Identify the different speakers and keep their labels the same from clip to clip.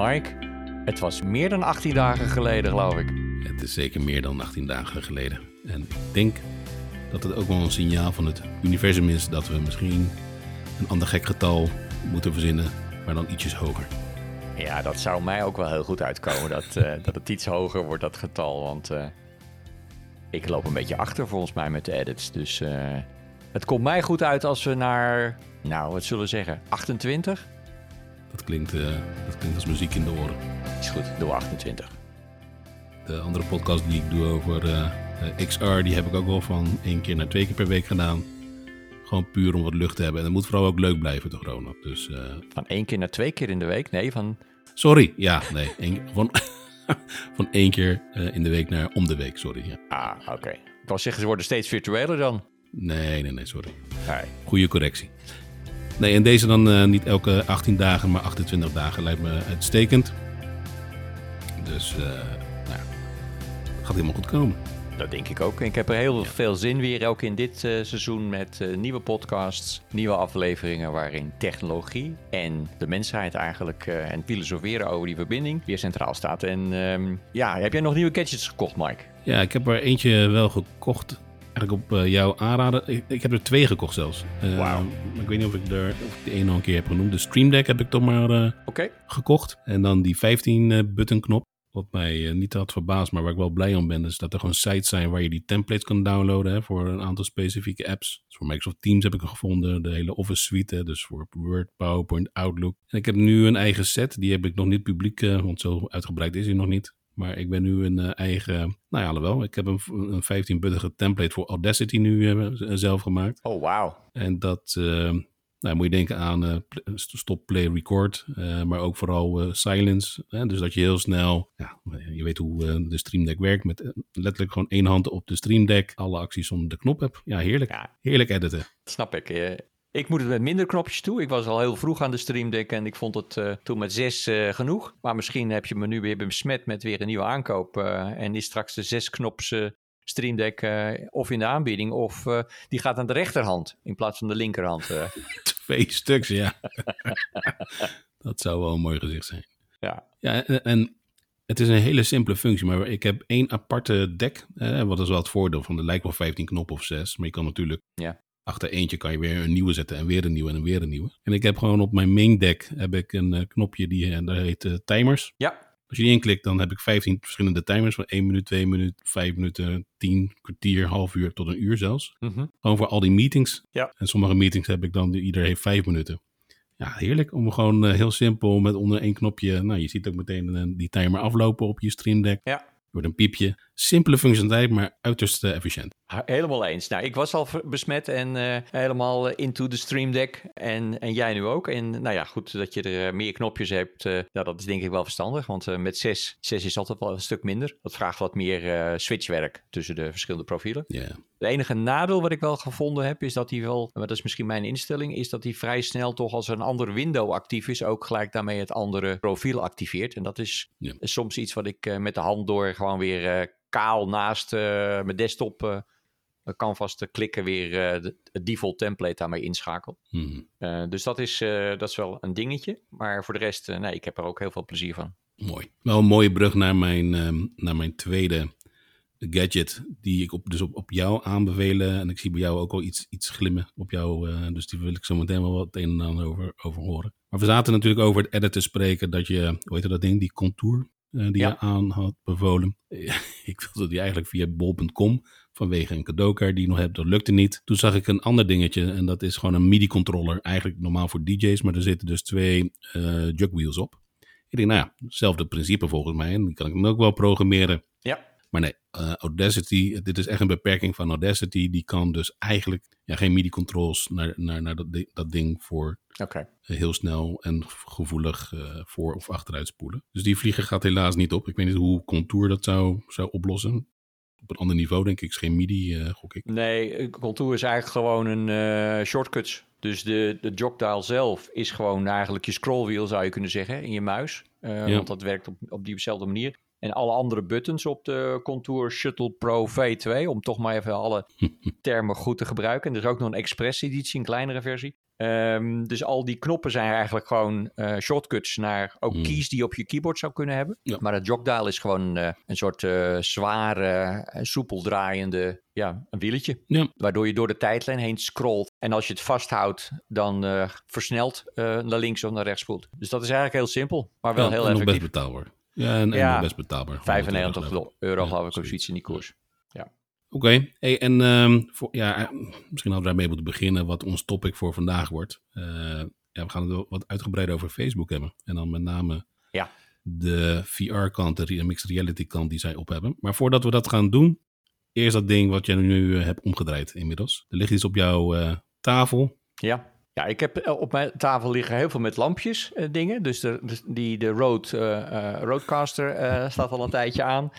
Speaker 1: Mike, het was meer dan 18 dagen geleden, geloof ik.
Speaker 2: Het is zeker meer dan 18 dagen geleden. En ik denk dat het ook wel een signaal van het universum is dat we misschien een ander gek getal moeten verzinnen, maar dan ietsjes hoger.
Speaker 1: Ja, dat zou mij ook wel heel goed uitkomen, dat, uh, dat het iets hoger wordt, dat getal. Want uh, ik loop een beetje achter volgens mij met de edits. Dus uh, het komt mij goed uit als we naar, nou, wat zullen we zeggen, 28?
Speaker 2: Dat klinkt, dat klinkt als muziek in de oren.
Speaker 1: Is goed, doe 28.
Speaker 2: De andere podcast die ik doe over XR, die heb ik ook wel van één keer naar twee keer per week gedaan. Gewoon puur om wat lucht te hebben. En dat moet vooral ook leuk blijven, toch, Ronald? Dus, uh...
Speaker 1: Van één keer naar twee keer in de week? Nee, van...
Speaker 2: Sorry, ja, nee. Van, van één keer in de week naar om de week, sorry. Ja.
Speaker 1: Ah, oké. Okay. Ik wou zeggen, ze worden steeds virtueler dan.
Speaker 2: Nee, nee, nee, sorry. Nee. Goeie correctie. Nee, en deze dan uh, niet elke 18 dagen, maar 28 dagen lijkt me uitstekend. Dus, nou, gaat helemaal goed komen.
Speaker 1: Dat denk ik ook. Ik heb er heel veel zin weer, ook in dit uh, seizoen, met uh, nieuwe podcasts, nieuwe afleveringen waarin technologie en de mensheid eigenlijk uh, en filosoferen over die verbinding weer centraal staat. En um, ja, heb jij nog nieuwe gadgets gekocht, Mike?
Speaker 2: Ja, ik heb er eentje wel gekocht. Eigenlijk op jouw aanraden. Ik, ik, heb er twee gekocht zelfs.
Speaker 1: Wauw.
Speaker 2: Ik weet niet of ik, er, of ik de ene nog een keer heb genoemd. De Stream Deck heb ik toch maar
Speaker 1: okay.
Speaker 2: gekocht. En dan die 15-button knop. Wat mij niet had verbaasd, maar waar ik wel blij om ben, is dat er gewoon sites zijn waar je die templates kan downloaden hè, voor een aantal specifieke apps. Dus voor Microsoft Teams heb ik er gevonden, de hele Office suite, dus voor Word, PowerPoint, Outlook. En ik heb nu een eigen set, die heb ik nog niet publiek, want zo uitgebreid is hij nog niet. Maar ik ben nu een uh, eigen, nou ja, wel. Ik heb een, een 15-buttige template voor Audacity nu uh, zelf gemaakt.
Speaker 1: Oh, wauw.
Speaker 2: En dat, uh, nou, moet je denken aan stop, play, record, maar ook vooral silence. Hè? Dus dat je heel snel, ja, je weet hoe de Stream Deck werkt, met letterlijk gewoon één hand op de Stream Deck, alle acties om de knop hebt. Ja, heerlijk. Ja. Heerlijk editen.
Speaker 1: Dat snap ik. Ik moet het met minder knopjes toe. Ik was al heel vroeg aan de Stream Deck en ik vond het toen met zes genoeg. Maar misschien heb je me nu weer besmet met weer een nieuwe aankoop en is straks de zes knops Stream Deck uh, of in de aanbieding, of uh, die gaat aan de rechterhand in plaats van de linkerhand. Uh.
Speaker 2: Twee stuks, ja. dat zou wel een mooi gezicht zijn.
Speaker 1: Ja.
Speaker 2: Ja, en, en, het is een hele simpele functie, maar ik heb één aparte deck. wat is wel het voordeel van, er lijkt wel 15 knoppen of 6, maar je kan natuurlijk
Speaker 1: ja.
Speaker 2: Achter eentje kan je weer een nieuwe zetten en weer een nieuwe en weer een nieuwe. En ik heb gewoon op mijn main deck heb ik een knopje die daar heet timers.
Speaker 1: Ja.
Speaker 2: Als je die inklikt, dan heb ik 15 verschillende timers van 1 minuut, 2 minuten, 5 minuten, 10, kwartier, half uur tot een uur zelfs.
Speaker 1: Mm -hmm.
Speaker 2: Gewoon voor al die meetings.
Speaker 1: Ja.
Speaker 2: En sommige meetings heb ik dan, ieder heeft 5 minuten. Ja, heerlijk om gewoon uh, heel simpel met onder één knopje. Nou, je ziet ook meteen uh, die timer aflopen op je Stream Deck.
Speaker 1: Ja.
Speaker 2: Wordt een piepje. Simpele functionaliteit, maar uiterst uh, efficiënt.
Speaker 1: Helemaal eens. Nou, ik was al besmet en uh, helemaal into de Stream Deck. En, en jij nu ook. En nou ja, goed dat je er meer knopjes hebt. Uh, nou, dat is denk ik wel verstandig. Want met 6, 6 is altijd wel een stuk minder. Dat vraagt wat meer switchwerk tussen de verschillende profielen.
Speaker 2: Yeah.
Speaker 1: De enige nadeel wat ik wel gevonden heb, is dat hij wel, maar dat is misschien mijn instelling, is dat hij vrij snel toch als een andere window actief is, ook gelijk daarmee het andere profiel activeert. En dat is soms iets wat ik met de hand door gewoon weer kaal naast uh, mijn desktop uh, canvas te klikken weer uh, de, het default template daarmee inschakel.
Speaker 2: Hmm.
Speaker 1: dus dat is, dat is wel een dingetje. Maar voor de rest, nee, ik heb er ook heel veel plezier van.
Speaker 2: Mooi. Wel een mooie brug naar mijn, um, naar mijn tweede gadget, die ik op, dus op, op jou aanbevelen. En ik zie bij jou ook al iets, iets glimmen op jou. dus die wil ik zo meteen wel wat een en ander over, over horen. Maar we zaten natuurlijk over het editen spreken, dat je, hoe heet dat ding, die contour die
Speaker 1: Ja.
Speaker 2: je aan had bevolen. ik wilde die eigenlijk via bol.com vanwege een cadeaukaart die ik nog heb. Dat lukte niet. Toen zag ik een ander dingetje en dat is gewoon een MIDI-controller. Eigenlijk normaal voor DJ's, maar er zitten dus twee uh, jugwheels op. Ik denk, nou ja, hetzelfde principe volgens mij. En die kan ik dan ook wel programmeren.
Speaker 1: Ja.
Speaker 2: Maar nee, uh, Audacity, dit is echt een beperking van Audacity. Die kan dus eigenlijk ja, geen MIDI-controls naar, naar, naar dat, dat ding voor.
Speaker 1: Okay.
Speaker 2: heel snel en gevoelig uh, voor of achteruit spoelen. Dus die vlieger gaat helaas niet op. Ik weet niet hoe Contour dat zou, zou oplossen. Op een ander niveau denk ik, is geen MIDI, gok ik.
Speaker 1: Nee, Contour is eigenlijk gewoon een shortcuts. Dus de, de jogdial zelf is gewoon eigenlijk je scrollwheel, zou je kunnen zeggen, in je muis. Uh,
Speaker 2: Ja.
Speaker 1: Want dat werkt op, op diezelfde manier. En alle andere buttons op de Contour Shuttle Pro V2, om toch maar even alle termen goed te gebruiken. En er is ook nog een Express editie, een kleinere versie. Ehm, dus al die knoppen zijn eigenlijk gewoon uh, shortcuts naar ook
Speaker 2: Hmm.
Speaker 1: keys die je op je keyboard zou kunnen hebben.
Speaker 2: Ja.
Speaker 1: Maar het jogdial is gewoon eh, een soort eh, zware, eh, soepel draaiende, ja, een wieletje.
Speaker 2: Ja.
Speaker 1: Waardoor je door de tijdlijn heen scrolt. En als je het vasthoudt, dan eh, versnelt eh, naar links of naar rechts spoelt. Dus dat is eigenlijk heel simpel, maar wel
Speaker 2: Ja,
Speaker 1: heel
Speaker 2: nog best
Speaker 1: effectief.
Speaker 2: betaalbaar. Ja, en, en
Speaker 1: Ja,
Speaker 2: best betaalbaar.
Speaker 1: 95
Speaker 2: geloof ik.
Speaker 1: euro,
Speaker 2: Ja,
Speaker 1: geloof ik, of
Speaker 2: zoiets.
Speaker 1: zoiets in die koers.
Speaker 2: Oké, hey, en ehm, voor, ja, eh, misschien hadden wij mee moeten beginnen wat ons topic voor vandaag wordt. Eh, ja, we gaan het wat uitgebreid over Facebook hebben. En dan met name
Speaker 1: Ja.
Speaker 2: de VR-kant, de mixed reality-kant die zij op hebben. Maar voordat we dat gaan doen, eerst dat ding wat jij nu eh, hebt omgedraaid inmiddels. Er ligt iets op jouw tafel.
Speaker 1: Ja. Ja, ik heb eh, op mijn tafel liggen heel veel met lampjes eh, dingen. Dus de, de, die, de Rode, eh, Rodecaster eh, staat al een tijdje aan.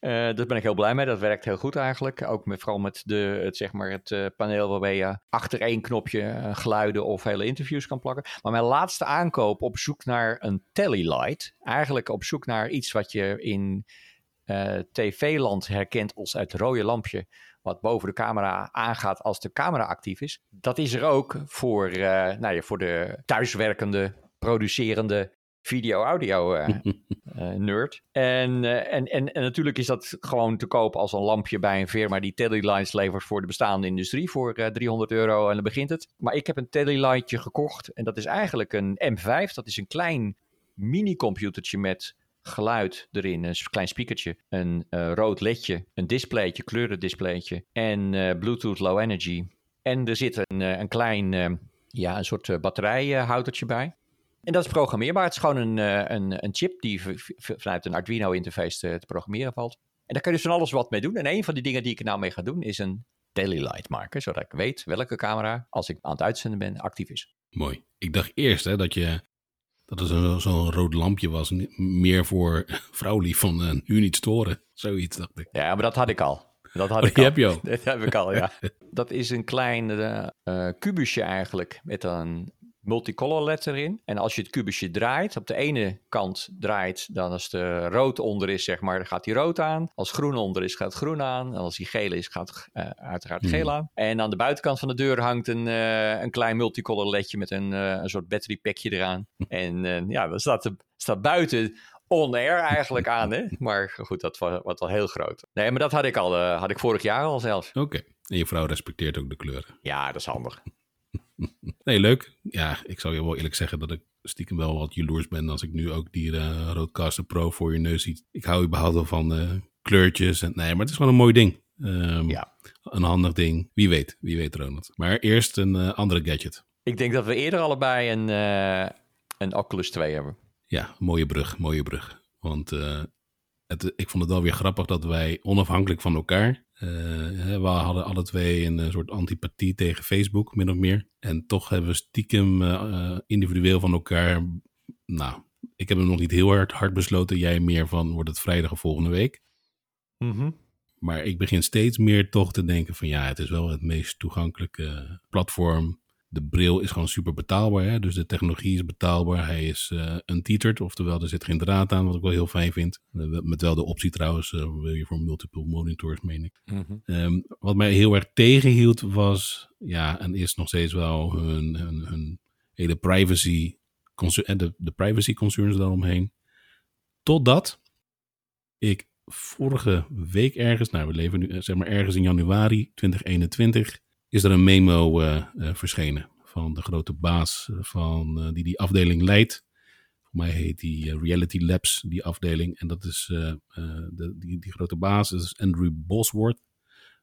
Speaker 1: Daar ben ik heel blij mee. Dat werkt heel goed eigenlijk. Ook met, vooral met de, het, zeg maar het paneel waarbij je achter één knopje geluiden of hele interviews kan plakken. Maar mijn laatste aankoop op zoek naar een telelight. Eigenlijk op zoek naar iets wat je in tv-land herkent als het rode lampje wat boven de camera aangaat als de camera actief is. Dat is er ook voor, eh, nou ja, voor de thuiswerkende, producerende video-audio eh, eh, nerd. En, en, en, en natuurlijk is dat gewoon te koop als een lampje bij een firma die telelights levert voor de bestaande industrie voor eh, 300 euro en dan begint het. Maar ik heb een telelightje gekocht en dat is eigenlijk een M5. Dat is een klein mini-computertje met geluid erin, een klein speakertje, een eh, rood ledje, een displaytje, kleurendisplaytje en eh, Bluetooth Low Energy. En er zit een, eh, een klein, ja, een soort batterijhoudertje bij. En dat is programmeerbaar. Het is gewoon een, een, een chip die vanuit een Arduino interface te, programmeren valt. En daar kun je dus van alles wat mee doen. En een van die dingen die ik er nou mee ga doen is een daily maken. Zodat ik weet welke camera, als ik aan het uitzenden ben, actief is.
Speaker 2: Mooi. Ik dacht eerst hè, dat je dat het zo'n zo'n rood lampje was. Meer voor vrouwlief van eh, nu niet storen. Zoiets dacht ik.
Speaker 1: Ja, maar dat had ik al. Dat had
Speaker 2: Oh,
Speaker 1: ik al.
Speaker 2: heb je al.
Speaker 1: Dat heb ik al, ja. Dat is een klein eh, eh, kubusje eigenlijk met een multicolor led erin. En als je het kubusje draait, op de ene kant draait, dan als de rood onder is, zeg maar, dan gaat die rood aan. Als groen onder is, gaat groen aan. En als die geel is, gaat eh, uiteraard
Speaker 2: Hmm.
Speaker 1: geel aan. En aan de buitenkant van de deur hangt een, eh, een klein multicolor ledje met een, eh, een soort battery packje eraan. En ja, dan staat, de, staat buiten on-air eigenlijk aan, hè? Maar goed, dat was, was wel heel groot. Nee, maar dat had ik al, had ik vorig jaar al zelfs.
Speaker 2: Oké. En je vrouw respecteert ook de kleuren.
Speaker 1: Ja, dat is handig.
Speaker 2: Nee, leuk. Ja, ik zou je wel eerlijk zeggen dat ik stiekem wel wat jaloers ben als ik nu ook die Rodecaster Pro voor je neus zie. Ik hou überhaupt wel van eh, kleurtjes. En, nee, maar het is gewoon een mooi ding. Ehm,
Speaker 1: Ja.
Speaker 2: Een handig ding. Wie weet, wie weet Ronald. Maar eerst een eh, andere gadget.
Speaker 1: Ik denk dat we eerder allebei een, een Oculus 2 hebben.
Speaker 2: Ja, mooie brug, mooie brug. Want het, ik vond het wel weer grappig dat wij onafhankelijk van elkaar. Eh, we hadden alle twee een eh, soort antipathie tegen Facebook, min of meer. En toch hebben we stiekem eh, individueel van elkaar. Nou, ik heb hem nog niet heel hard, hard besloten. Jij meer van wordt het vrijdag of volgende week. Maar ik begin steeds meer toch te denken van ja, het is wel het meest toegankelijke platform. De bril is gewoon super betaalbaar, hè? dus de technologie is betaalbaar. Hij is eh untethered, oftewel er zit geen draad aan, wat ik wel heel fijn vind. Eh, met wel de optie trouwens, eh, wil je voor multiple monitors, meen ik. Ehm, wat mij heel erg tegenhield was, ja, en is nog steeds wel hun, hun, hun hele privacy, en de, de privacy concerns daaromheen. Totdat ik vorige week ergens, nou we leven nu zeg maar ergens in januari 2021, is er een memo eh, eh, verschenen van de grote baas eh, van, die die afdeling leidt. Voor mij heet die Reality Labs, die afdeling. En dat is de, die, die grote baas, dat is Andrew Bosworth.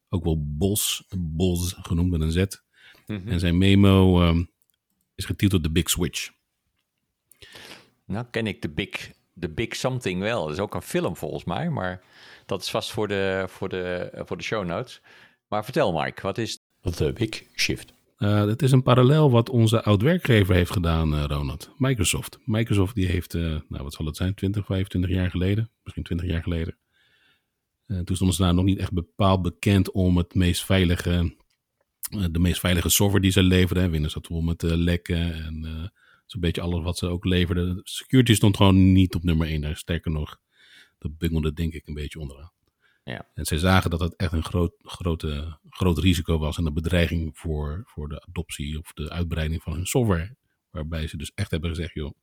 Speaker 2: Ook wel Bos, Bos genoemd met een Z. En zijn memo ehm, is getiteld The Big Switch.
Speaker 1: Nou, ken ik de Big, de Big Something wel. Dat is ook een film volgens mij, maar dat is vast voor de, voor de, voor de show notes. Maar vertel Mike, wat is The Big Shift?
Speaker 2: Uh, het is een parallel wat onze oud-werkgever heeft gedaan, uh, Ronald. Microsoft. Microsoft die heeft, nou wat zal het zijn, 20, 25 jaar geleden, misschien 20 jaar geleden. Toen stonden ze daar nog niet echt bepaald bekend om het meest veilige, de meest veilige software die ze leverden. Windows zat vol met lekken en zo'n beetje alles wat ze ook leverden. Security stond gewoon niet op nummer 1. Sterker nog, dat bungelde denk ik een beetje onderaan.
Speaker 1: Ja.
Speaker 2: En zij zagen dat het echt een groot, grote, groot risico was en een bedreiging voor, voor de adoptie of de uitbreiding van hun software. Waarbij ze dus echt hebben gezegd, joh,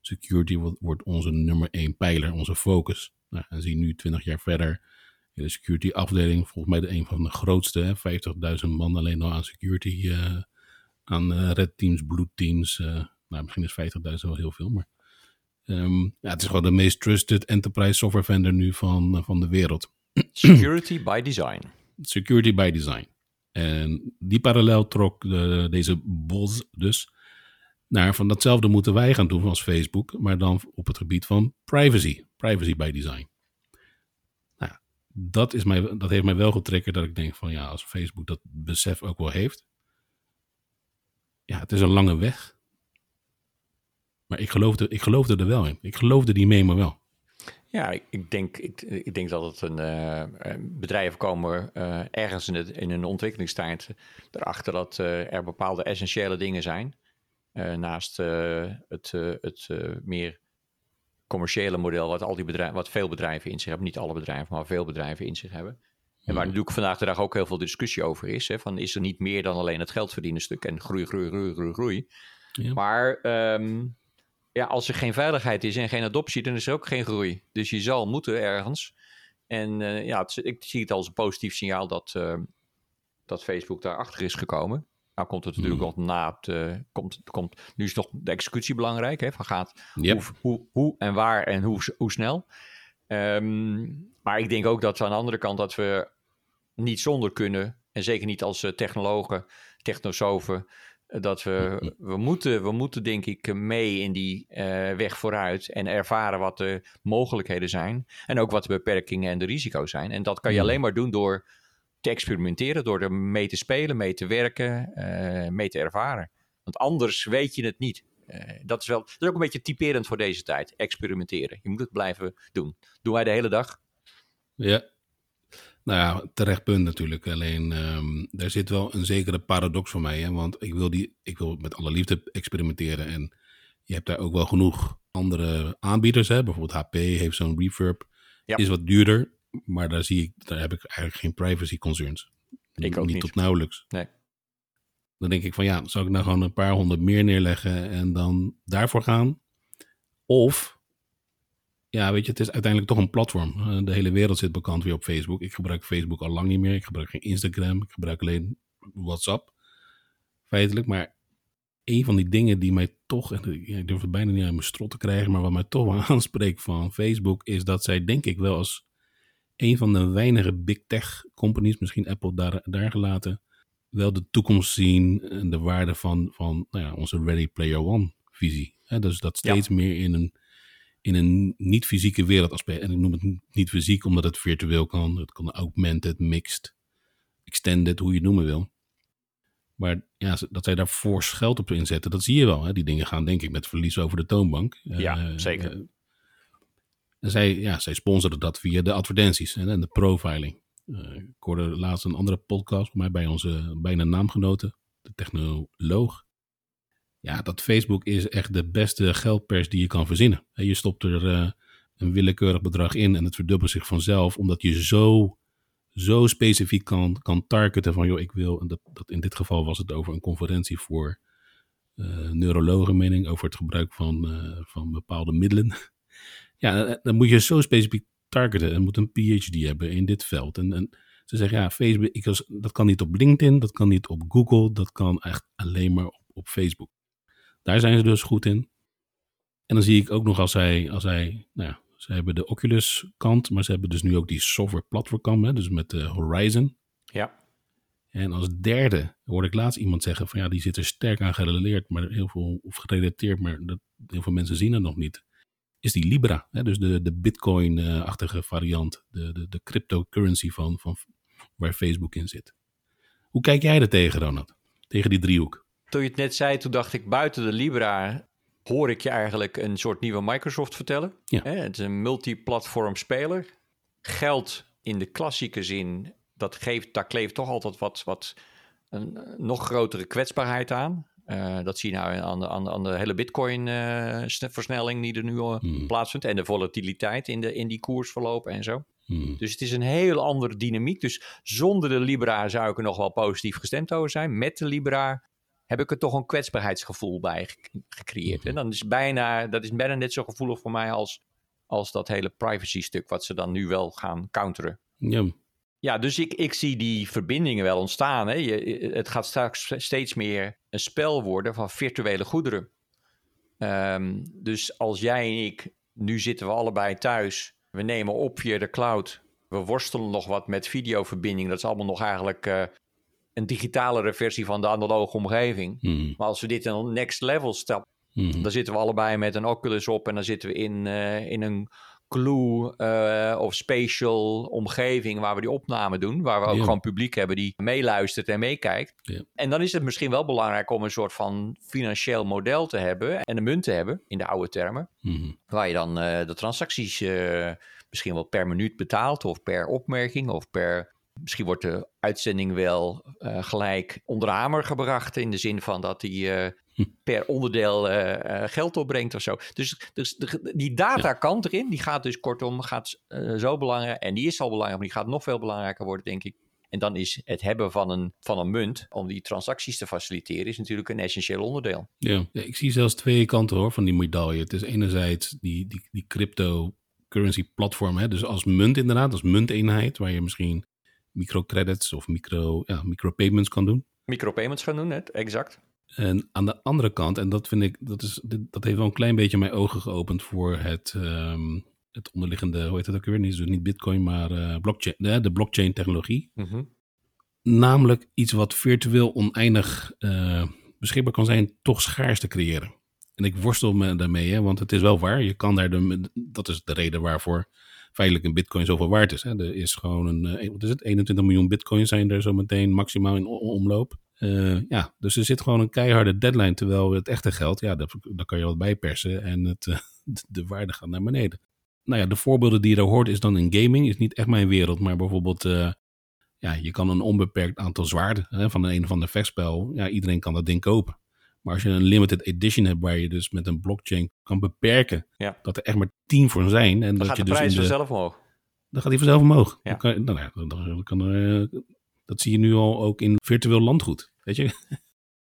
Speaker 2: security wordt, onze nummer één pijler, onze focus. Nou, en zie nu 20 jaar verder, de security afdeling, volgens mij de een van de grootste, 50.000 man alleen al aan security, uh, aan uh, red teams, blue teams. Uh, nou, misschien is 50.000 wel heel veel, maar um, ja, het is gewoon de meest trusted enterprise software vendor nu van, van de wereld.
Speaker 1: Security by design.
Speaker 2: Security by design. En die parallel trok de, deze Bos dus naar van datzelfde moeten wij gaan doen als Facebook, maar dan op het gebied van privacy. Privacy by design. Nou, dat, is mij, dat heeft mij wel getriggerd dat ik denk van ja, als Facebook dat besef ook wel heeft. Ja, het is een lange weg. Maar ik geloofde, ik geloofde er wel in. Ik geloofde die memo wel.
Speaker 1: Ja, ik, ik, denk, ik, ik denk dat het een uh, bedrijven komen uh, ergens in, het, in een ontwikkelingstijd erachter dat uh, er bepaalde essentiële dingen zijn. naast het, het meer commerciële model wat, al die bedrijven, wat veel bedrijven in zich hebben. Niet alle bedrijven, maar veel bedrijven in zich hebben. En waar natuurlijk vandaag de dag ook heel veel discussie over is. Hè, van is er niet meer dan alleen het geld verdienen stuk en groei, groei, groei, groei, groei. Ja. Maar um, ja, als er geen veiligheid is en geen adoptie, dan is er ook geen groei. Dus je zal moeten ergens. En uh, ja, het, ik zie het als een positief signaal dat, uh, dat Facebook daarachter is gekomen. Nou komt het natuurlijk nog na het, uh, komt, komt, nu is nog de executie belangrijk. Hè, van gaat yep. hoe, hoe, hoe, en waar en hoe, hoe snel. Um, maar ik denk ook dat we aan de andere kant dat we niet zonder kunnen. En zeker niet als technologen, technosofen dat we, we, moeten, we moeten denk ik mee in die uh, weg vooruit en ervaren wat de mogelijkheden zijn. En ook wat de beperkingen en de risico's zijn. En dat kan je alleen maar doen door te experimenteren, door er mee te spelen, mee te werken, uh, mee te ervaren. Want anders weet je het niet. Uh, dat, is wel, dat is ook een beetje typerend voor deze tijd, experimenteren. Je moet het blijven doen. Doen wij de hele dag.
Speaker 2: Ja, nou ja, terecht punt natuurlijk. Alleen um, daar zit wel een zekere paradox voor mij. Hè? Want ik wil, die, ik wil met alle liefde experimenteren. En je hebt daar ook wel genoeg andere aanbieders. Hè? Bijvoorbeeld HP heeft zo'n reverb. Ja. Is wat duurder. Maar daar, zie ik, daar heb ik eigenlijk geen privacy concerns.
Speaker 1: Ik ook niet.
Speaker 2: Niet tot nauwelijks.
Speaker 1: Nee.
Speaker 2: Dan denk ik van ja, zou ik nou gewoon een paar honderd meer neerleggen en dan daarvoor gaan? Of ja, weet je, het is uiteindelijk toch een platform. Eh, de hele wereld zit bekend weer op Facebook. Ik gebruik Facebook al lang niet meer. Ik gebruik geen Instagram. Ik gebruik alleen WhatsApp. Feitelijk. Maar een van die dingen die mij toch, en ik durf het bijna niet aan mijn strot te krijgen, maar wat mij toch wel aanspreekt van Facebook, is dat zij, denk ik wel, als een van de weinige big tech companies, misschien Apple daar, daar gelaten, wel de toekomst zien en de waarde van, van nou ja, onze Ready Player One visie. dus dat steeds meer in een in een niet-fysieke wereldaspect. En ik noem het niet fysiek omdat het virtueel kan. Het kan augmented, mixed, extended, hoe je het noemen wil. Maar ja, dat zij daar fors geld op inzetten, dat zie je wel. Hè? Die dingen gaan denk ik met verlies over de toonbank.
Speaker 1: Ja, uh, zeker. Uh,
Speaker 2: en zij, ja, zij sponsoren dat via de advertenties en de profiling. Uh, ik hoorde laatst een andere podcast voor mij bij onze bijna naamgenoten, de technoloog ja, dat Facebook is echt de beste geldpers die je kan verzinnen. Je stopt er uh, een willekeurig bedrag in en het verdubbelt zich vanzelf, omdat je zo, zo specifiek kan, kan targeten van, joh, ik wil, en dat, dat in dit geval was het over een conferentie voor uh, neurologen, mening, over het gebruik van, uh, van bepaalde middelen. ja, dan moet je zo specifiek targeten en moet een PhD hebben in dit veld. En, en ze zeggen, ja, Facebook, ik, dat kan niet op LinkedIn, dat kan niet op Google, dat kan echt alleen maar op, op Facebook. Daar zijn ze dus goed in. En dan zie ik ook nog als zij, als zij nou ja, ze hebben de Oculus kant, maar ze hebben dus nu ook die software platform kant, dus met de Horizon.
Speaker 1: Ja.
Speaker 2: En als derde hoorde ik laatst iemand zeggen van ja, die zit er sterk aan gerelateerd, maar heel veel, of gerelateerd, maar dat, heel veel mensen zien het nog niet. Is die Libra, hè? dus de, de Bitcoin-achtige variant, de, de, de cryptocurrency van, van waar Facebook in zit. Hoe kijk jij er tegen, Ronald? Tegen die driehoek?
Speaker 1: Toen je het net zei, toen dacht ik buiten de Libra hoor ik je eigenlijk een soort nieuwe Microsoft vertellen.
Speaker 2: Ja.
Speaker 1: Het is een multiplatform speler. Geld in de klassieke zin, dat geeft, daar kleeft toch altijd wat, wat een nog grotere kwetsbaarheid aan. Uh, dat zie je nou aan de, aan de, aan de hele Bitcoin-versnelling die er nu hmm. plaatsvindt. En de volatiliteit in, de, in die koersverloop en zo. Hmm. Dus het is een heel andere dynamiek. Dus zonder de Libra zou ik er nog wel positief gestemd over zijn. Met de Libra heb ik er toch een kwetsbaarheidsgevoel bij gecreëerd. En dan is bijna, dat is bijna net zo gevoelig voor mij als, als dat hele privacy-stuk, wat ze dan nu wel gaan counteren.
Speaker 2: Ja.
Speaker 1: Ja, dus ik, ik zie die verbindingen wel ontstaan. Hè. Je, het gaat straks steeds meer een spel worden van virtuele goederen. Um, dus als jij en ik, nu zitten we allebei thuis, we nemen op via de cloud, we worstelen nog wat met videoverbinding. Dat is allemaal nog eigenlijk uh, een digitalere versie van de analoge omgeving.
Speaker 2: Hmm.
Speaker 1: Maar als we dit in een next level stappen,
Speaker 2: hmm.
Speaker 1: dan zitten we allebei met een Oculus op en dan zitten we in, uh, in een Clue uh, of spatial omgeving waar we die opname doen. Waar we ook gewoon publiek hebben die meeluistert en meekijkt.
Speaker 2: Ja.
Speaker 1: En dan is het misschien wel belangrijk om een soort van financieel model te hebben en een munt te hebben, in de oude termen.
Speaker 2: Hmm.
Speaker 1: Waar je dan uh, de transacties misschien wel per minuut betaalt of per opmerking of per Misschien wordt de uitzending wel uh, gelijk onder de hamer gebracht. In de zin van dat hij uh, per onderdeel uh, geld opbrengt of zo. Dus, dus de, die datakant erin, die gaat dus kortom gaat, zo belangrijk. En die is al belangrijk, maar die gaat nog veel belangrijker worden, denk ik. En dan is het hebben van een, van een munt om die transacties te faciliteren, is natuurlijk een essentieel onderdeel.
Speaker 2: Ja, ja ik zie zelfs twee kanten hoor van die medaille. Het is enerzijds die, die, die cryptocurrency platform, hè? dus als munt inderdaad, als munteenheid, waar je misschien microcredits of micro, ja, micropayments kan doen.
Speaker 1: Micropayments gaan doen, net, exact.
Speaker 2: En aan de andere kant, en dat vind ik, dat, is, dat heeft wel een klein beetje mijn ogen geopend voor het, um, het onderliggende, hoe heet het ook weer? Niet, dus niet Bitcoin, maar uh, blockchain, de, de blockchain technologie.
Speaker 1: Mm -hmm.
Speaker 2: Namelijk iets wat virtueel oneindig uh, beschikbaar kan zijn, toch schaars te creëren. En ik worstel me daarmee, hè, want het is wel waar. Je kan daar de, dat is de reden waarvoor feitelijk een bitcoin zoveel waard is. Hè. Er is gewoon een, wat is het, 21 miljoen bitcoin zijn er zo meteen maximaal in omloop. Uh, ja, dus er zit gewoon een keiharde deadline, terwijl het echte geld, ja, daar, kan je wat bijpersen en het, uh, de waarde gaat naar beneden. Nou ja, de voorbeelden die je daar hoort is dan in gaming, is niet echt mijn wereld, maar bijvoorbeeld, ja, je kan een onbeperkt aantal zwaarden hè, van een of ander vechtspel, ja, iedereen kan dat ding kopen. Maar als je een limited edition hebt waar je dus met een blockchain kan beperken
Speaker 1: ja.
Speaker 2: dat er echt maar tien voor zijn. En
Speaker 1: dan
Speaker 2: dat
Speaker 1: gaat
Speaker 2: je
Speaker 1: de
Speaker 2: dus
Speaker 1: prijs
Speaker 2: de,
Speaker 1: vanzelf omhoog.
Speaker 2: Dan gaat die vanzelf omhoog.
Speaker 1: Ja.
Speaker 2: Dan kan, nou ja, dan, kan er, dat zie je nu al ook in virtueel landgoed. Weet je?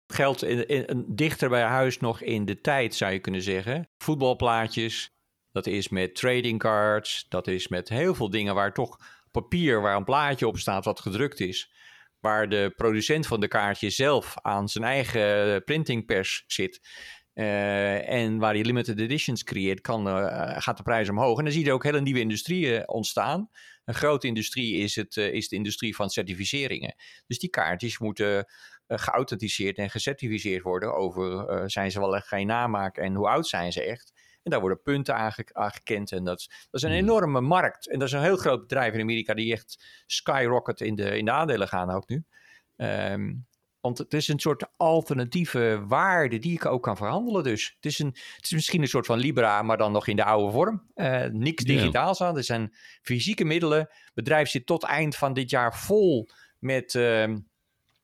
Speaker 1: Geldt in, in, dichter bij huis nog in de tijd, zou je kunnen zeggen. Voetbalplaatjes, dat is met trading cards, dat is met heel veel dingen waar toch papier, waar een plaatje op staat wat gedrukt is waar de producent van de kaartje zelf aan zijn eigen printingpers zit. Uh, en waar hij limited editions creëert, kan, uh, gaat de prijs omhoog. En dan zie je ook hele nieuwe industrieën ontstaan. Een grote industrie is, het, is de industrie van certificeringen. Dus die kaartjes moeten geauthenticeerd en gecertificeerd worden over zijn ze wel echt geen namaak en hoe oud zijn ze echt. En daar worden punten aangekend. En dat, dat is een enorme markt. En dat is een heel groot bedrijf in Amerika die echt skyrocket in de, in de aandelen gaan ook nu. Um, want het is een soort alternatieve waarde die ik ook kan verhandelen dus. Het is, een, het is misschien een soort van Libra, maar dan nog in de oude vorm. Uh, niks digitaals aan. Er zijn fysieke middelen. Het bedrijf zit tot eind van dit jaar vol met... Uh,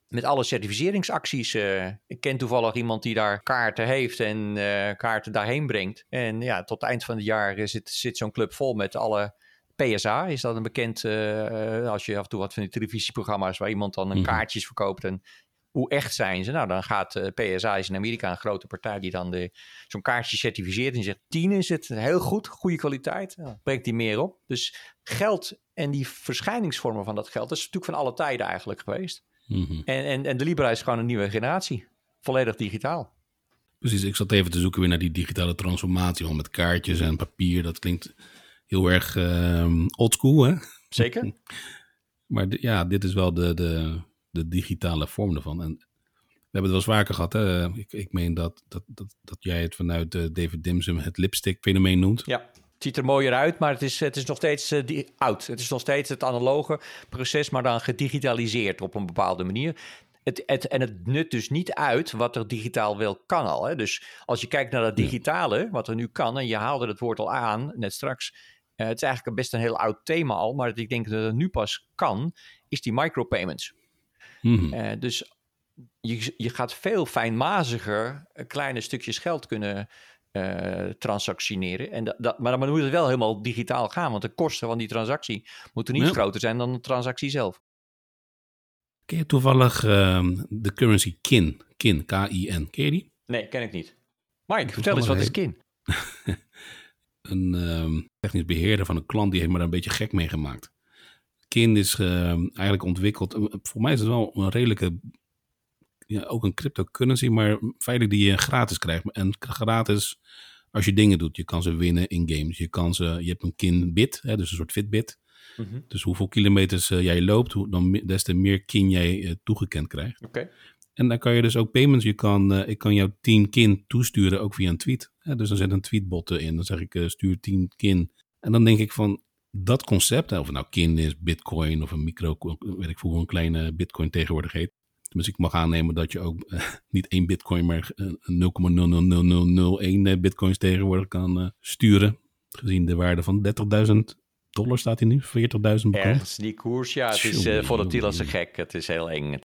Speaker 1: met alle certificeringsacties. Uh, ik ken toevallig iemand die daar kaarten heeft en uh, kaarten daarheen brengt. En ja, tot het eind van het jaar zit, zit zo'n club vol met alle PSA. Is dat een bekend, uh, als je af en toe wat van die televisieprogramma's waar iemand dan een -hmm. kaartjes verkoopt en hoe echt zijn ze? Nou, dan gaat PSA is in Amerika een grote partij die dan de, zo'n kaartje certificeert en zegt 10 is het heel goed, goede kwaliteit. Nou, brengt die meer op. Dus geld en die verschijningsvormen van dat geld, dat is natuurlijk van alle tijden eigenlijk geweest.
Speaker 2: Mm -hmm.
Speaker 1: en, en, en de Libra is gewoon een nieuwe generatie. Volledig digitaal.
Speaker 2: Precies, ik zat even te zoeken weer naar die digitale transformatie. Want met kaartjes en papier, dat klinkt heel erg uh, oldschool, hè?
Speaker 1: Zeker.
Speaker 2: maar de, ja, dit is wel de, de, de digitale vorm ervan. En we hebben het wel eens vaker gehad. Hè? Ik, ik meen dat, dat, dat, dat jij het vanuit uh, David Dimsum het lipstick-fenomeen noemt.
Speaker 1: Ja, het ziet er mooier uit, maar het is, het is nog steeds uh, die, oud. Het is nog steeds het analoge proces, maar dan gedigitaliseerd op een bepaalde manier. Het, het, en het nut dus niet uit wat er digitaal wel kan al. Hè? Dus als je kijkt naar dat digitale, wat er nu kan, en je haalde het woord al aan, net straks. Uh, het is eigenlijk best een heel oud thema al, maar ik denk dat het nu pas kan, is die micropayments.
Speaker 2: -hmm.
Speaker 1: uh, dus je, je gaat veel fijnmaziger kleine stukjes geld kunnen uh, transactioneren. En dat, dat, maar dan moet het wel helemaal digitaal gaan, want de kosten van die transactie moeten niet groter zijn dan de transactie zelf.
Speaker 2: Ken je toevallig uh, de currency KIN? KIN, K-I-N. Ken je die?
Speaker 1: Nee, ken ik niet. Mike, vertel eens, wat is KIN?
Speaker 2: een um, technisch beheerder van een klant, die heeft me daar een beetje gek mee gemaakt. KIN is uh, eigenlijk ontwikkeld, eh, voor mij is het wel een redelijke, ja, ook een cryptocurrency, maar feitelijk die je gratis krijgt. En gratis als je dingen doet. Je kan ze winnen in games. Je, kan ze, je hebt een KIN-bit, dus een soort Fitbit. Mm Dus hoeveel kilometers uh, jij loopt, hoe, dan des te meer kin jij uh, toegekend krijgt.
Speaker 1: Oké.
Speaker 2: En dan kan je dus ook payments, je kan, uh, ik kan jou 10 kin toesturen, ook via een tweet. dus dan zet een tweetbot in, dan zeg ik stuur 10 kin. En dan denk ik van, dat concept, of het nou kin is, bitcoin of een micro, weet ik veel een kleine bitcoin tegenwoordig heet. Dus ik mag aannemen dat je ook niet één bitcoin, maar 0,00001 bitcoins tegenwoordig kan sturen. Gezien de waarde van 30.000 dollar staat hij nu, 40.000 bekend.
Speaker 1: Ergens die koers, ja, het is uh, volatiel gek. Het is heel eng.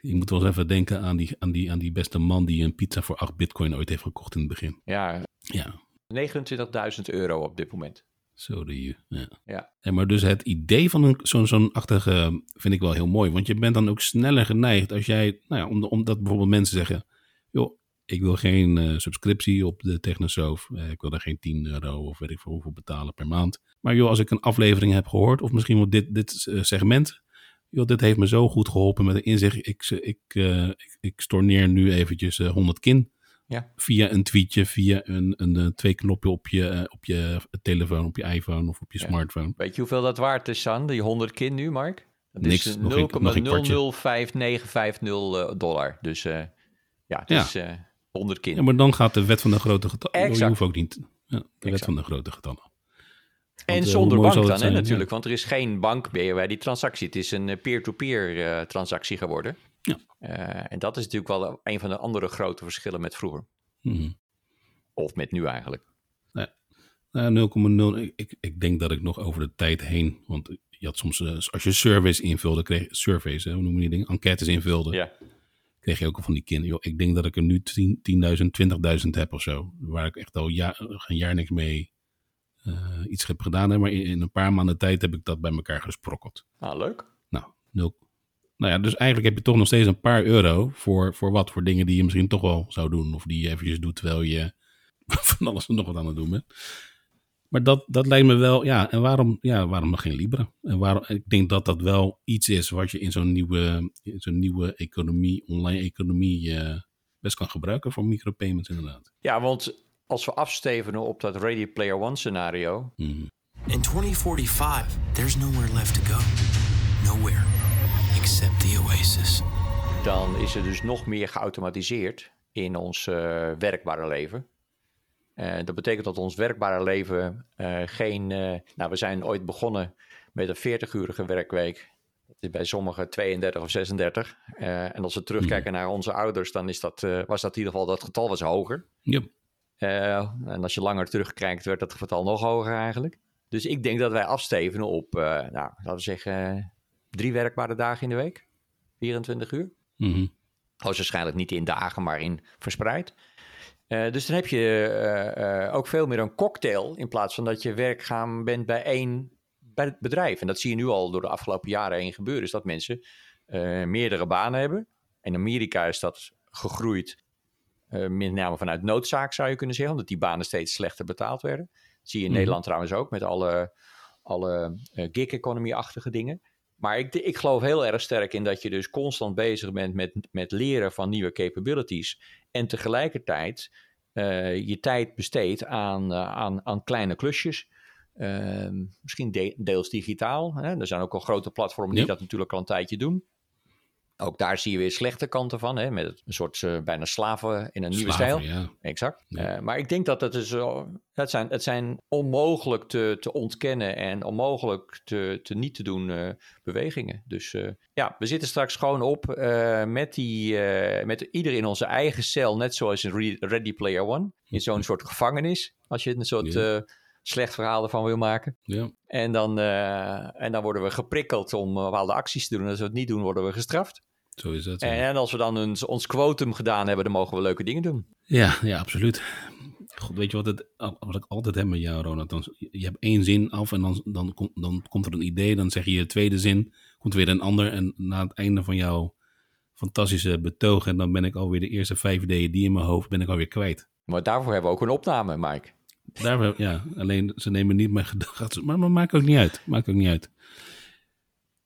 Speaker 2: Je moet wel eens even denken aan die, aan, die, aan die beste man die een pizza voor 8 bitcoin ooit heeft gekocht in het begin.
Speaker 1: Ja,
Speaker 2: ja.
Speaker 1: 29.000 euro op dit moment.
Speaker 2: Zo de je. Ja.
Speaker 1: ja.
Speaker 2: En maar dus het idee van zo'n zo'n achtige vind ik wel heel mooi. Want je bent dan ook sneller geneigd als jij, nou ja, omdat bijvoorbeeld mensen zeggen, joh, ik wil geen uh, subscriptie op de Technosoof. Uh, ik wil daar geen 10 euro of weet ik veel hoeveel betalen per maand. Maar joh, als ik een aflevering heb gehoord, of misschien wel dit, dit uh, segment. Joh, dit heeft me zo goed geholpen met een inzicht. Ik, ik, ik, ik storneer nu eventjes 100 kin.
Speaker 1: Ja.
Speaker 2: Via een tweetje, via een, een, een twee knoppen op je, op je telefoon, op je iPhone of op je ja. smartphone.
Speaker 1: Weet je hoeveel dat waard is, San? Die 100 kin nu, Mark? Dat
Speaker 2: Niks,
Speaker 1: is 0,05950 dollar. Dus ja, het
Speaker 2: ja.
Speaker 1: is 100 kin.
Speaker 2: Ja, maar dan gaat de wet van de grote getallen.
Speaker 1: Exact.
Speaker 2: Je hoeft ook niet. Ja, de wet van de grote getallen.
Speaker 1: En
Speaker 2: Want, uh,
Speaker 1: zonder bank dan, hè, natuurlijk. Want er is geen bank meer bij die transactie. Het is een eh, peer-to-peer uh, transactie geworden.
Speaker 2: Ja.
Speaker 1: Uh, en dat is natuurlijk wel een van de andere grote verschillen met vroeger.
Speaker 2: Mhm.
Speaker 1: Of met nu eigenlijk.
Speaker 2: Nou, 0,0. Ik, ik, denk dat ik nog over de tijd heen. Want je had soms, uh, als je surveys invulde, kreeg surveys, hè, hoe noem je die dingen? Enquêtes invulde.
Speaker 1: Ja.
Speaker 2: Kreeg je ook van die kinderen. Joh, ik denk dat ik er nu 10.000, 20.000 heb of zo. Waar ik echt al ja, een jaar niks mee uh, iets heb gedaan. Hè, maar in, in, een paar maanden tijd heb ik dat bij elkaar gesprokkeld.
Speaker 1: Ah, leuk.
Speaker 2: Nou, nul. Nou ja, dus eigenlijk heb je toch nog steeds een paar euro voor, voor wat? Voor dingen die je misschien toch wel zou doen. Of die je eventjes doet terwijl je van alles en nog wat aan het doen bent. Maar dat, dat lijkt me wel, ja, en waarom, ja, waarom nog geen Libra? En waarom, ik denk dat dat wel iets is wat je in zo'n nieuwe, in zo'n nieuwe economie, online economie, uh, best kan gebruiken voor micropayments inderdaad.
Speaker 1: Ja, want als we afstevenen op dat Ready Player One scenario.
Speaker 2: Mm.
Speaker 3: In 2045, there's nowhere left to go. Nowhere. Except the Oasis.
Speaker 1: Dan is er dus nog meer geautomatiseerd in ons uh, werkbare leven. Uh, dat betekent dat ons werkbare leven uh, geen. Uh, nou, we zijn ooit begonnen met een 40-urige werkweek. Dat is bij sommigen 32 of 36. en als we terugkijken naar onze ouders, dan is dat, was dat in ieder geval dat getal was hoger.
Speaker 2: Yep.
Speaker 1: en als je langer terugkijkt, werd dat getal nog hoger eigenlijk. Dus ik denk dat wij afstevenen op, nou, laten we zeggen, drie werkbare dagen in de week. 24 uur.
Speaker 2: Mm -hmm.
Speaker 1: waarschijnlijk niet in dagen, maar in verspreid. Uh, dus dan heb je uh, uh, ook veel meer een cocktail in plaats van dat je werkzaam bent bij één bedrijf. En dat zie je nu al door de afgelopen jaren heen gebeuren, is dat mensen meerdere banen hebben. In Amerika is dat gegroeid, met name vanuit noodzaak zou je kunnen zeggen, omdat die banen steeds slechter betaald werden. Dat zie je in mm. Nederland trouwens ook met alle, alle gig-economy-achtige dingen. Maar ik, ik geloof heel erg sterk in dat je dus constant bezig bent met, met leren van nieuwe capabilities. En tegelijkertijd uh, je tijd besteedt aan, uh, aan, aan kleine klusjes. Uh, misschien de, deels digitaal. Hè? Er zijn ook al grote platformen die ja. dat natuurlijk al een tijdje doen. Ook daar zie je weer slechte kanten van, hè? met een soort uh, bijna slaven in een nieuwe
Speaker 2: Slaven,
Speaker 1: stijl.
Speaker 2: Ja.
Speaker 1: Exact.
Speaker 2: Ja.
Speaker 1: Uh, maar ik denk dat het, is, uh, het, zijn, het zijn onmogelijk te, te ontkennen en onmogelijk te, te niet te doen uh, bewegingen. Dus ja, we zitten straks gewoon op met, die, met ieder in onze eigen cel, net zoals in Ready Player One. In zo'n soort gevangenis, als je een soort
Speaker 2: Ja.
Speaker 1: slecht verhaal ervan wil maken.
Speaker 2: Ja.
Speaker 1: En dan, en dan worden we geprikkeld om bepaalde acties te doen. En als we het niet doen, worden we gestraft.
Speaker 2: Zo is het. ja.
Speaker 1: En als we dan ons, ons quotum gedaan hebben, dan mogen we leuke dingen doen.
Speaker 2: Ja, ja, absoluut. God, weet je wat, het, wat ik altijd heb met jou, Ronald? Dan, je hebt één zin af en dan, dan, kom- dan komt er een idee. Dan zeg je je tweede zin, komt weer een ander. En na het einde van jouw fantastische betoog... en dan ben ik alweer de eerste vijf ideeën die in mijn hoofd ben ik alweer kwijt.
Speaker 1: Maar daarvoor hebben we ook een opname, Mike.
Speaker 2: Daar, ja, alleen ze nemen niet mijn gedachten. Maar, maar maakt ook niet uit. Maakt ook niet uit.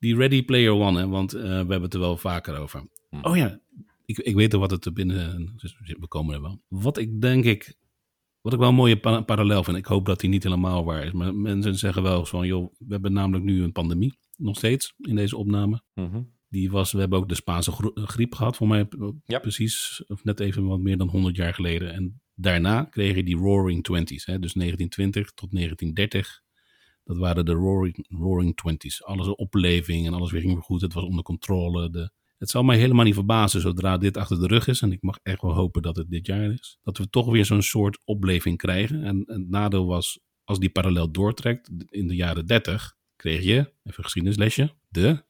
Speaker 2: Die Ready Player One, hè, want eh, we hebben het er wel vaker over. Oh ja, ik, ik weet er wat het er binnen. dus We komen er wel. Wat ik denk ik. Wat ik wel een mooie pa- parallel vind. Ik hoop dat die niet helemaal waar is. Maar mensen zeggen wel van. joh, we hebben namelijk nu een pandemie. Nog steeds in deze opname.
Speaker 1: Mhm.
Speaker 2: Die was, we hebben ook de Spaanse griep gehad, voor mij eh,
Speaker 1: Ja.
Speaker 2: precies, of net even wat meer dan 100 jaar geleden. En daarna kreeg je die Roaring Twenties, hè, dus 1920 tot 1930. Dat waren de Roaring, roaring Twenties. Alles een opleving en alles weer ging weer goed, het was onder controle. De, het zal mij helemaal niet verbazen zodra dit achter de rug is, en ik mag echt wel hopen dat het dit jaar is, dat we toch weer zo'n soort opleving krijgen. En, en het nadeel was, als die parallel doortrekt, in de jaren 30 kreeg je, even geschiedenislesje, de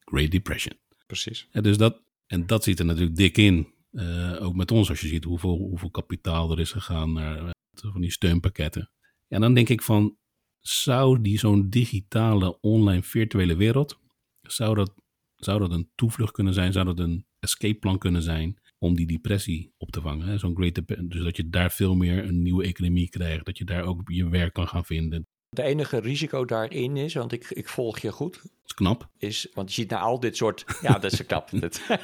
Speaker 2: Great Depression.
Speaker 1: Precies.
Speaker 2: Ja, dus dat, en dat zit er natuurlijk dik in. Eh, ook met ons, als je ziet hoeveel, hoeveel kapitaal er is gegaan naar eh, van die steunpakketten. Ja, dan denk ik van, zou die zo'n digitale, online, virtuele wereld, zou dat, zou dat een toevlucht kunnen zijn? Zou dat een escape plan kunnen zijn om die depressie op te vangen? Zo'n great dus dat je daar veel meer een nieuwe economie krijgt, dat je daar ook je werk kan gaan vinden.
Speaker 1: Het enige risico daarin is, want ik, ik volg je goed,
Speaker 2: Dat is knap.
Speaker 1: is, want je ziet naar al dit soort, ja, dat is knap. Dat,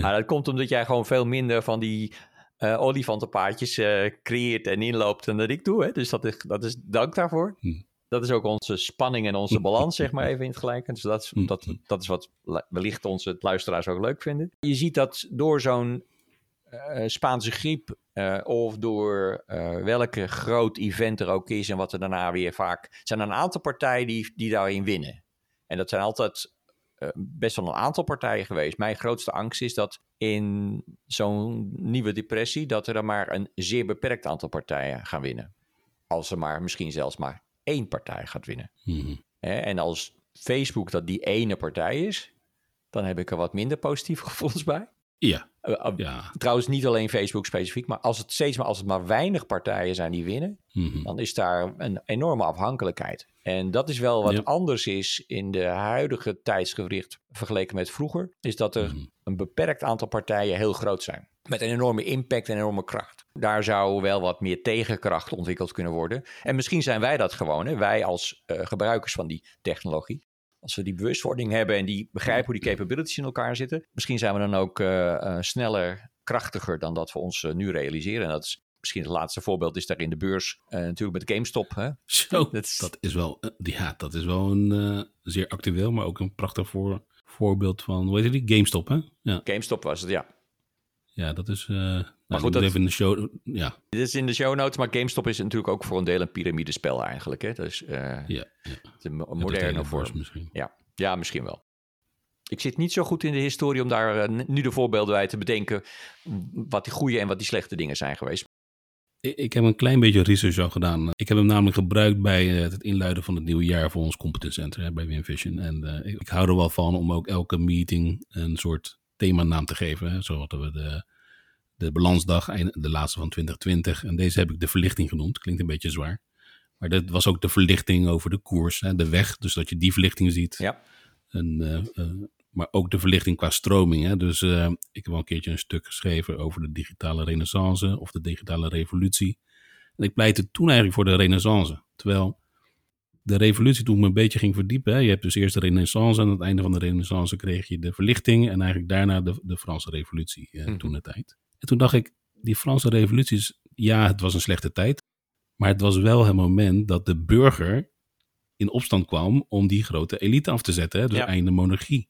Speaker 1: maar dat komt omdat jij gewoon veel minder van die eh olifantenpaadjes eh, creëert en inloopt dan dat ik doe. Hè? Dus dat is, dat is dank daarvoor.
Speaker 2: Hm.
Speaker 1: Dat is ook onze spanning en onze balans, zeg maar even in het gelijk. Dus dat is,
Speaker 2: Hm.
Speaker 1: dat, dat is wat wellicht onze luisteraars ook leuk vinden. Je ziet dat door zo'n eh, Spaanse griep of door welke groot event er ook is en wat er daarna weer vaak... zijn er een aantal partijen die, die daarin winnen. En dat zijn altijd best wel een aantal partijen geweest. Mijn grootste angst is dat in zo'n nieuwe depressie... dat er dan maar een zeer beperkt aantal partijen gaan winnen. Als er maar misschien zelfs maar één partij gaat winnen.
Speaker 2: Mhm.
Speaker 1: En als Facebook dat die ene partij is... dan heb ik er wat minder positieve gevoelens bij.
Speaker 2: Ja,
Speaker 1: Eh, eh,
Speaker 2: ja.
Speaker 1: Trouwens, niet alleen Facebook specifiek, maar als het steeds maar als het maar weinig partijen zijn die winnen,
Speaker 2: Mhm.
Speaker 1: dan is daar een enorme afhankelijkheid. En dat is wel wat
Speaker 2: Ja.
Speaker 1: anders is in de huidige tijdsgewricht vergeleken met vroeger, is dat er
Speaker 2: Mhm.
Speaker 1: een beperkt aantal partijen heel groot zijn. Met een enorme impact en enorme kracht. Daar zou wel wat meer tegenkracht ontwikkeld kunnen worden. En misschien zijn wij dat gewoon, hè? wij als eh, gebruikers van die technologie. Als we die bewustwording hebben en die begrijpen hoe die capabilities in elkaar zitten, misschien zijn we dan ook eh, eh, sneller, krachtiger dan dat we ons eh, nu realiseren. En dat is misschien het laatste voorbeeld is daar in de beurs eh, natuurlijk met GameStop. Hè?
Speaker 2: Zo,
Speaker 1: Dat is-
Speaker 2: dat is wel, ja, dat is wel een zeer actueel, maar ook een prachtig voor, voorbeeld van, hoe heet die? GameStop, hè? Ja,
Speaker 1: GameStop was het, ja.
Speaker 2: Ja dat is, eh nou,
Speaker 1: goed, dat-
Speaker 2: even in de show, ja,
Speaker 1: Dit is in de show notes, maar GameStop is natuurlijk ook voor een deel een piramidespel eigenlijk. Hè? Dus eh,
Speaker 2: ja, ja.
Speaker 1: is
Speaker 2: de
Speaker 1: moderne vorm.
Speaker 2: misschien.
Speaker 1: Ja. ja, misschien wel. Ik zit niet zo goed in de historie om daar eh, nu de voorbeelden bij te bedenken. wat die goede en wat die slechte dingen zijn geweest.
Speaker 2: Ik, ik heb een klein beetje research al gedaan. Ik heb hem namelijk gebruikt bij het inluiden van het nieuwe jaar voor ons competence center hè, bij WinVision. En ik, ik hou er wel van om ook elke meeting een soort themanaam te geven. Zo hadden we de, de balansdag, de laatste van 2020. En deze heb ik de verlichting genoemd. Klinkt een beetje zwaar. Maar dat was ook de verlichting over de koers, hè, de weg. Dus dat je die verlichting ziet.
Speaker 1: Ja,
Speaker 2: En, eh, eh, maar ook de verlichting qua stroming. Hè? Dus eh, ik heb wel een keertje een stuk geschreven over de digitale renaissance of de digitale revolutie. En ik pleitte toen eigenlijk voor de renaissance. Terwijl de revolutie toen ik me een beetje ging verdiepen. Hè? Je hebt dus eerst de renaissance en aan het einde van de renaissance kreeg je de verlichting. En eigenlijk daarna de, de Franse revolutie eh,
Speaker 1: Mhm.
Speaker 2: toen de tijd. En toen dacht ik, die Franse revolutie is, ja het was een slechte tijd. Maar het was wel het moment dat de burger in opstand kwam om die grote elite af te zetten. Hè? Dus
Speaker 1: Ja.
Speaker 2: einde monarchie.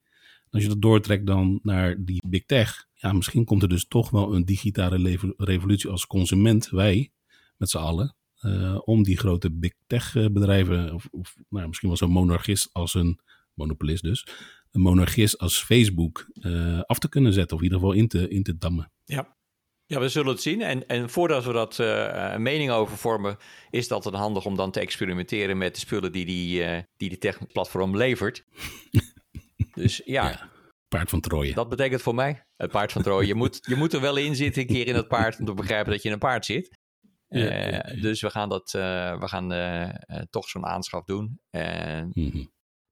Speaker 2: Als je dat doortrekt dan naar die big tech. Ja, misschien komt er dus toch wel een digitale revolutie als consument, wij met z'n allen. Eh, om die grote big tech eh, bedrijven, of, of nou, misschien wel zo'n monarchist als een monopolist dus, een monarchist als Facebook eh, af te kunnen zetten, of in ieder geval in te, in te dammen.
Speaker 1: ja. Ja, we zullen het zien. En, en voordat we dat een mening over vormen, is dat dan handig om dan te experimenteren met de spullen die die, die, die techplatform levert. Dus ja,
Speaker 2: Ja. Paard van Troje.
Speaker 1: dat betekent voor mij het paard van Troje. Je moet, je moet er wel in zitten een keer in het paard om te begrijpen dat je in een paard zit.
Speaker 2: Ja,
Speaker 1: Eh,
Speaker 2: ja.
Speaker 1: Dus we gaan, dat, eh, we gaan eh, toch zo'n aanschaf doen. En
Speaker 2: Mhm.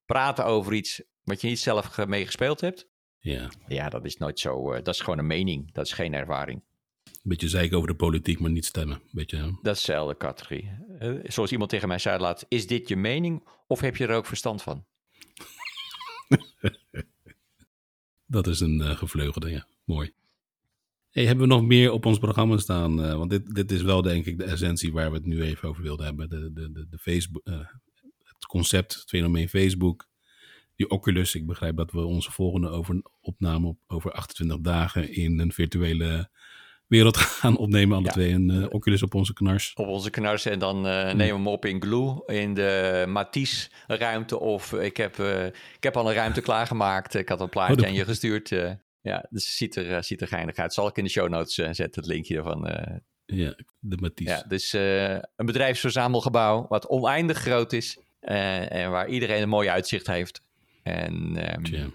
Speaker 1: praten over iets wat je niet zelf ge- mee gespeeld hebt.
Speaker 2: Ja.
Speaker 1: Ja, dat is nooit zo. dat is gewoon een mening. Dat is geen ervaring.
Speaker 2: Een beetje zeiken over de politiek, maar niet stemmen. Beetje, hè?
Speaker 1: Dat is dezelfde categorie. Zoals iemand tegen mij zei laat, is dit je mening of heb je er ook verstand van?
Speaker 2: dat is een eh, gevleugelde, ja. Mooi. Hey, hebben we nog meer op ons programma staan? Eh, want dit, dit is wel denk ik de essentie waar we het nu even over wilden hebben. De, de, de, de Facebook, eh, het concept, het fenomeen Facebook. Die Oculus, ik begrijp dat we onze volgende over, opname op, over 28 dagen in een virtuele wereld gaan opnemen. Alle
Speaker 1: Ja.
Speaker 2: twee een eh, Oculus op onze knars.
Speaker 1: Op onze knars en dan eh, nemen we hem op in Glue, in de Matisse ruimte. Of ik heb, ik heb al een ruimte klaargemaakt. Ik had een plaatje
Speaker 2: Oh, dat-
Speaker 1: aan je gestuurd. Ja, dus het ziet er, eh, ziet er geinig uit. Zal ik in de show notes eh, zetten, het linkje ervan. eh.
Speaker 2: Ja, de Matisse.
Speaker 1: ja, dus een bedrijfsverzamelgebouw wat oneindig groot is. en waar iedereen een mooi uitzicht heeft. En ehm,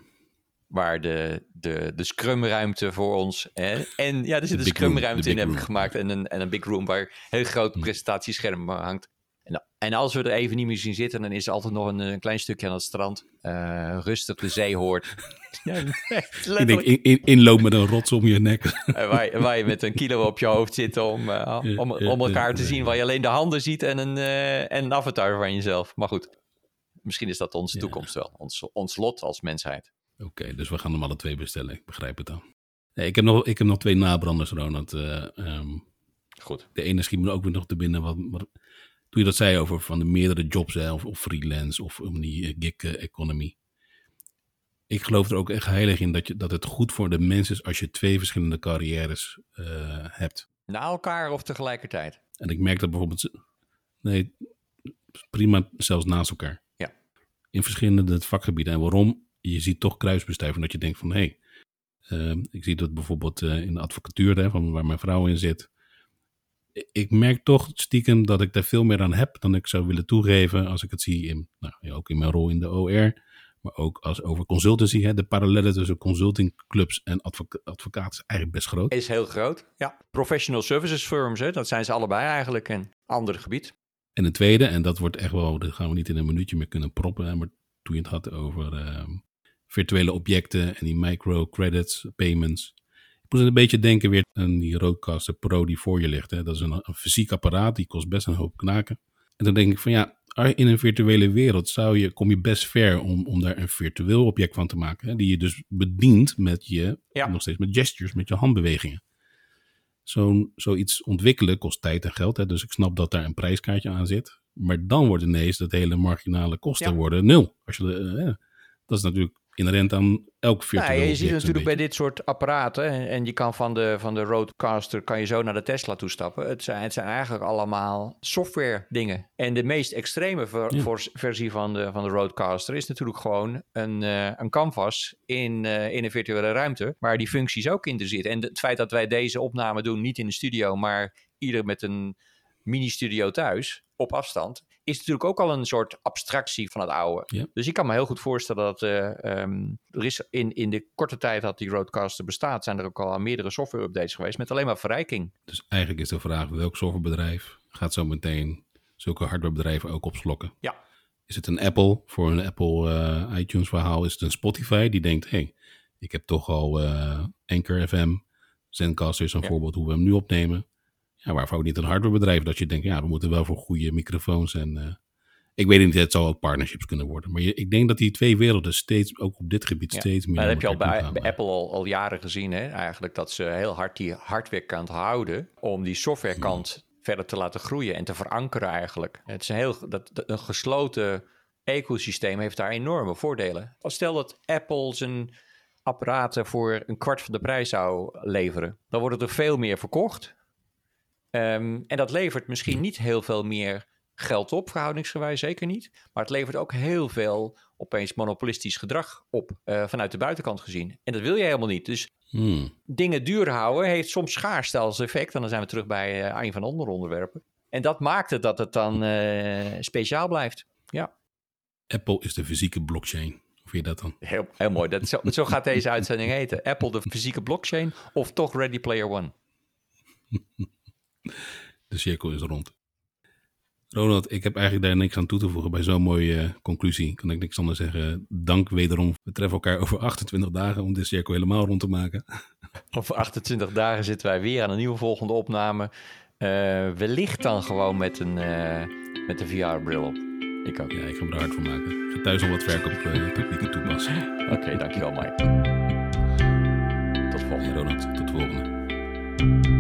Speaker 1: waar de, de, de scrumruimte voor ons. Hè? En ja, er zit
Speaker 2: De
Speaker 1: een scrumruimte in,
Speaker 2: big
Speaker 1: heb ik
Speaker 2: room.
Speaker 1: gemaakt. En een, en een big room waar een heel groot
Speaker 2: Hm.
Speaker 1: presentatiescherm hangt. En, en als we er even niet meer zien zitten, dan is er altijd nog een, een klein stukje aan het strand. eh, rustig de zee hoort. ja, echt,
Speaker 2: Ik denk in, in, inloop met een rots om je nek.
Speaker 1: Eh, waar, je- waar je met een kilo op je hoofd zit om, eh, om, om elkaar te zien. Waar je alleen de handen ziet en een, eh, en een avatar van jezelf. Maar goed, misschien is dat onze
Speaker 2: Ja.
Speaker 1: toekomst wel. Ons, ons lot als mensheid.
Speaker 2: Oké, dus we gaan hem alle twee bestellen. Ik begrijp het dan. Nee, ik, heb nog, ik heb nog twee nabranders, Ronald. Eh, ehm,
Speaker 1: Goed.
Speaker 2: de ene schiet me ook weer nog te binnen. Wat, wat, toen je dat zei over van de meerdere jobs, hè, of, of freelance, of om die eh, gig eh, economy. Ik geloof er ook echt heilig in dat, je, dat het goed voor de mens is als je twee verschillende carrières eh, hebt.
Speaker 1: Na elkaar of tegelijkertijd?
Speaker 2: En ik merk dat bijvoorbeeld. Nee, prima zelfs naast elkaar.
Speaker 1: Ja.
Speaker 2: In verschillende vakgebieden. En waarom? Je ziet toch kruisbestuiven dat je denkt van hé. Hey, ehm, ik zie dat bijvoorbeeld in de advocatuur, hè, van waar mijn vrouw in zit. Ik merk toch stiekem dat ik daar veel meer aan heb dan ik zou willen toegeven als ik het zie in, nou, ja, ook in mijn rol in de OR. Maar ook als over consultancy. Hè, de parallellen tussen consultingclubs en advoca advocaten is eigenlijk best groot.
Speaker 1: Is heel groot. Ja. Professional services firms, hè? dat zijn ze allebei eigenlijk. Een ander gebied.
Speaker 2: En een tweede, en dat wordt echt wel, dat gaan we niet in een minuutje meer kunnen proppen. hè, Maar toen je het had over ehm, virtuele objecten en die microcredits, payments. Moest een beetje denken weer aan die Rodecaster Pro die voor je ligt. Hè. Dat is een, een fysiek apparaat, die kost best een hoop knaken. En dan denk ik van ja, in een virtuele wereld zou je, kom je best ver om, om daar een virtueel object van te maken. Hè, die je dus bedient met je,
Speaker 1: Ja.
Speaker 2: nog steeds met gestures, met je handbewegingen. Zo'n, zoiets ontwikkelen kost tijd en geld. Hè, dus ik snap dat daar een prijskaartje aan zit. Maar dan wordt ineens dat hele marginale kosten
Speaker 1: Ja.
Speaker 2: worden nul. Als je, eh, dat is natuurlijk inherent aan elk virtueel
Speaker 1: Nou, je ziet natuurlijk bij dit soort apparaten. En, en je kan van de, van de Roadcaster kan je zo naar de Tesla toestappen. Het zijn, het zijn eigenlijk allemaal software dingen. En de meest extreme ver-
Speaker 2: Ja.
Speaker 1: voor- versie van de, van de Roadcaster is natuurlijk gewoon een, eh, een canvas in, eh, in een virtuele ruimte. Waar die functies ook in te zitten. En het feit dat wij deze opname doen, niet in de studio, maar ieder met een mini-studio thuis op afstand. Is natuurlijk ook al een soort abstractie van het oude.
Speaker 2: Ja.
Speaker 1: Dus ik kan me heel goed voorstellen dat eh, ehm, er is in, in de korte tijd dat die Roadcaster bestaat, zijn er ook al meerdere software-updates geweest met alleen maar verrijking.
Speaker 2: Dus eigenlijk is de vraag, welk softwarebedrijf gaat zo meteen zulke hardwarebedrijven ook opslokken?
Speaker 1: Ja.
Speaker 2: Is het een Apple voor een Apple eh, iTunes verhaal? Is het een Spotify die denkt, hé, hey, ik heb toch al eh Anchor FM, Zencaster is een
Speaker 1: Ja.
Speaker 2: voorbeeld hoe we hem nu opnemen. Ja, waarvoor ook niet een hardwarebedrijf dat je denkt, ja, we moeten wel voor goede microfoons en... eh, ik weet niet, het zal ook partnerships kunnen worden. Maar je, ik denk dat die twee werelden steeds, ook op dit gebied,
Speaker 1: Ja.
Speaker 2: steeds meer
Speaker 1: Maar dat heb je al bij,
Speaker 2: gaan.
Speaker 1: Apple al, al jaren gezien, hè? eigenlijk dat ze heel hard die hardwarekant houden om die softwarekant verder te laten groeien en te verankeren eigenlijk. Het is een heel dat, dat- een gesloten ecosysteem heeft daar enorme voordelen. Stel dat Apple zijn apparaten voor een kwart van de prijs zou leveren, dan worden er veel meer verkocht. Ehm, en dat levert misschien niet heel veel meer geld op, verhoudingsgewijs zeker niet. Maar het levert ook heel veel opeens monopolistisch gedrag op eh, vanuit de buitenkant gezien. En dat wil je helemaal niet. Dus
Speaker 2: Hmm.
Speaker 1: dingen duur houden heeft soms schaarste als effect. En dan zijn we terug bij eh, een van de andere onderwerpen. En dat maakt het dat het dan eh, speciaal blijft. Ja,
Speaker 2: Apple is de fysieke blockchain. vind je dat dan?
Speaker 1: Heel, heel mooi. Dat, zo, zo gaat deze uitzending heten. Apple de fysieke blockchain of toch Ready Player One?
Speaker 2: De cirkel is rond. Ronald, ik heb eigenlijk daar niks aan toe te voegen bij zo'n mooie uh, conclusie. Kan ik niks anders zeggen. Dank wederom. We treffen elkaar over 28 dagen om de cirkel helemaal rond te maken.
Speaker 1: Over 28 dagen zitten wij weer aan een nieuwe volgende opname. Uh, wellicht dan gewoon met een, uh, met een VR-bril op. Ik ook.
Speaker 2: Ja, ik ga me er hard voor maken. Ik ga thuis nog wat verkooptechnieken toepassen.
Speaker 1: Oké, okay, dankjewel Mike. Tot volgende.
Speaker 2: Hey Ronald, tot de volgende.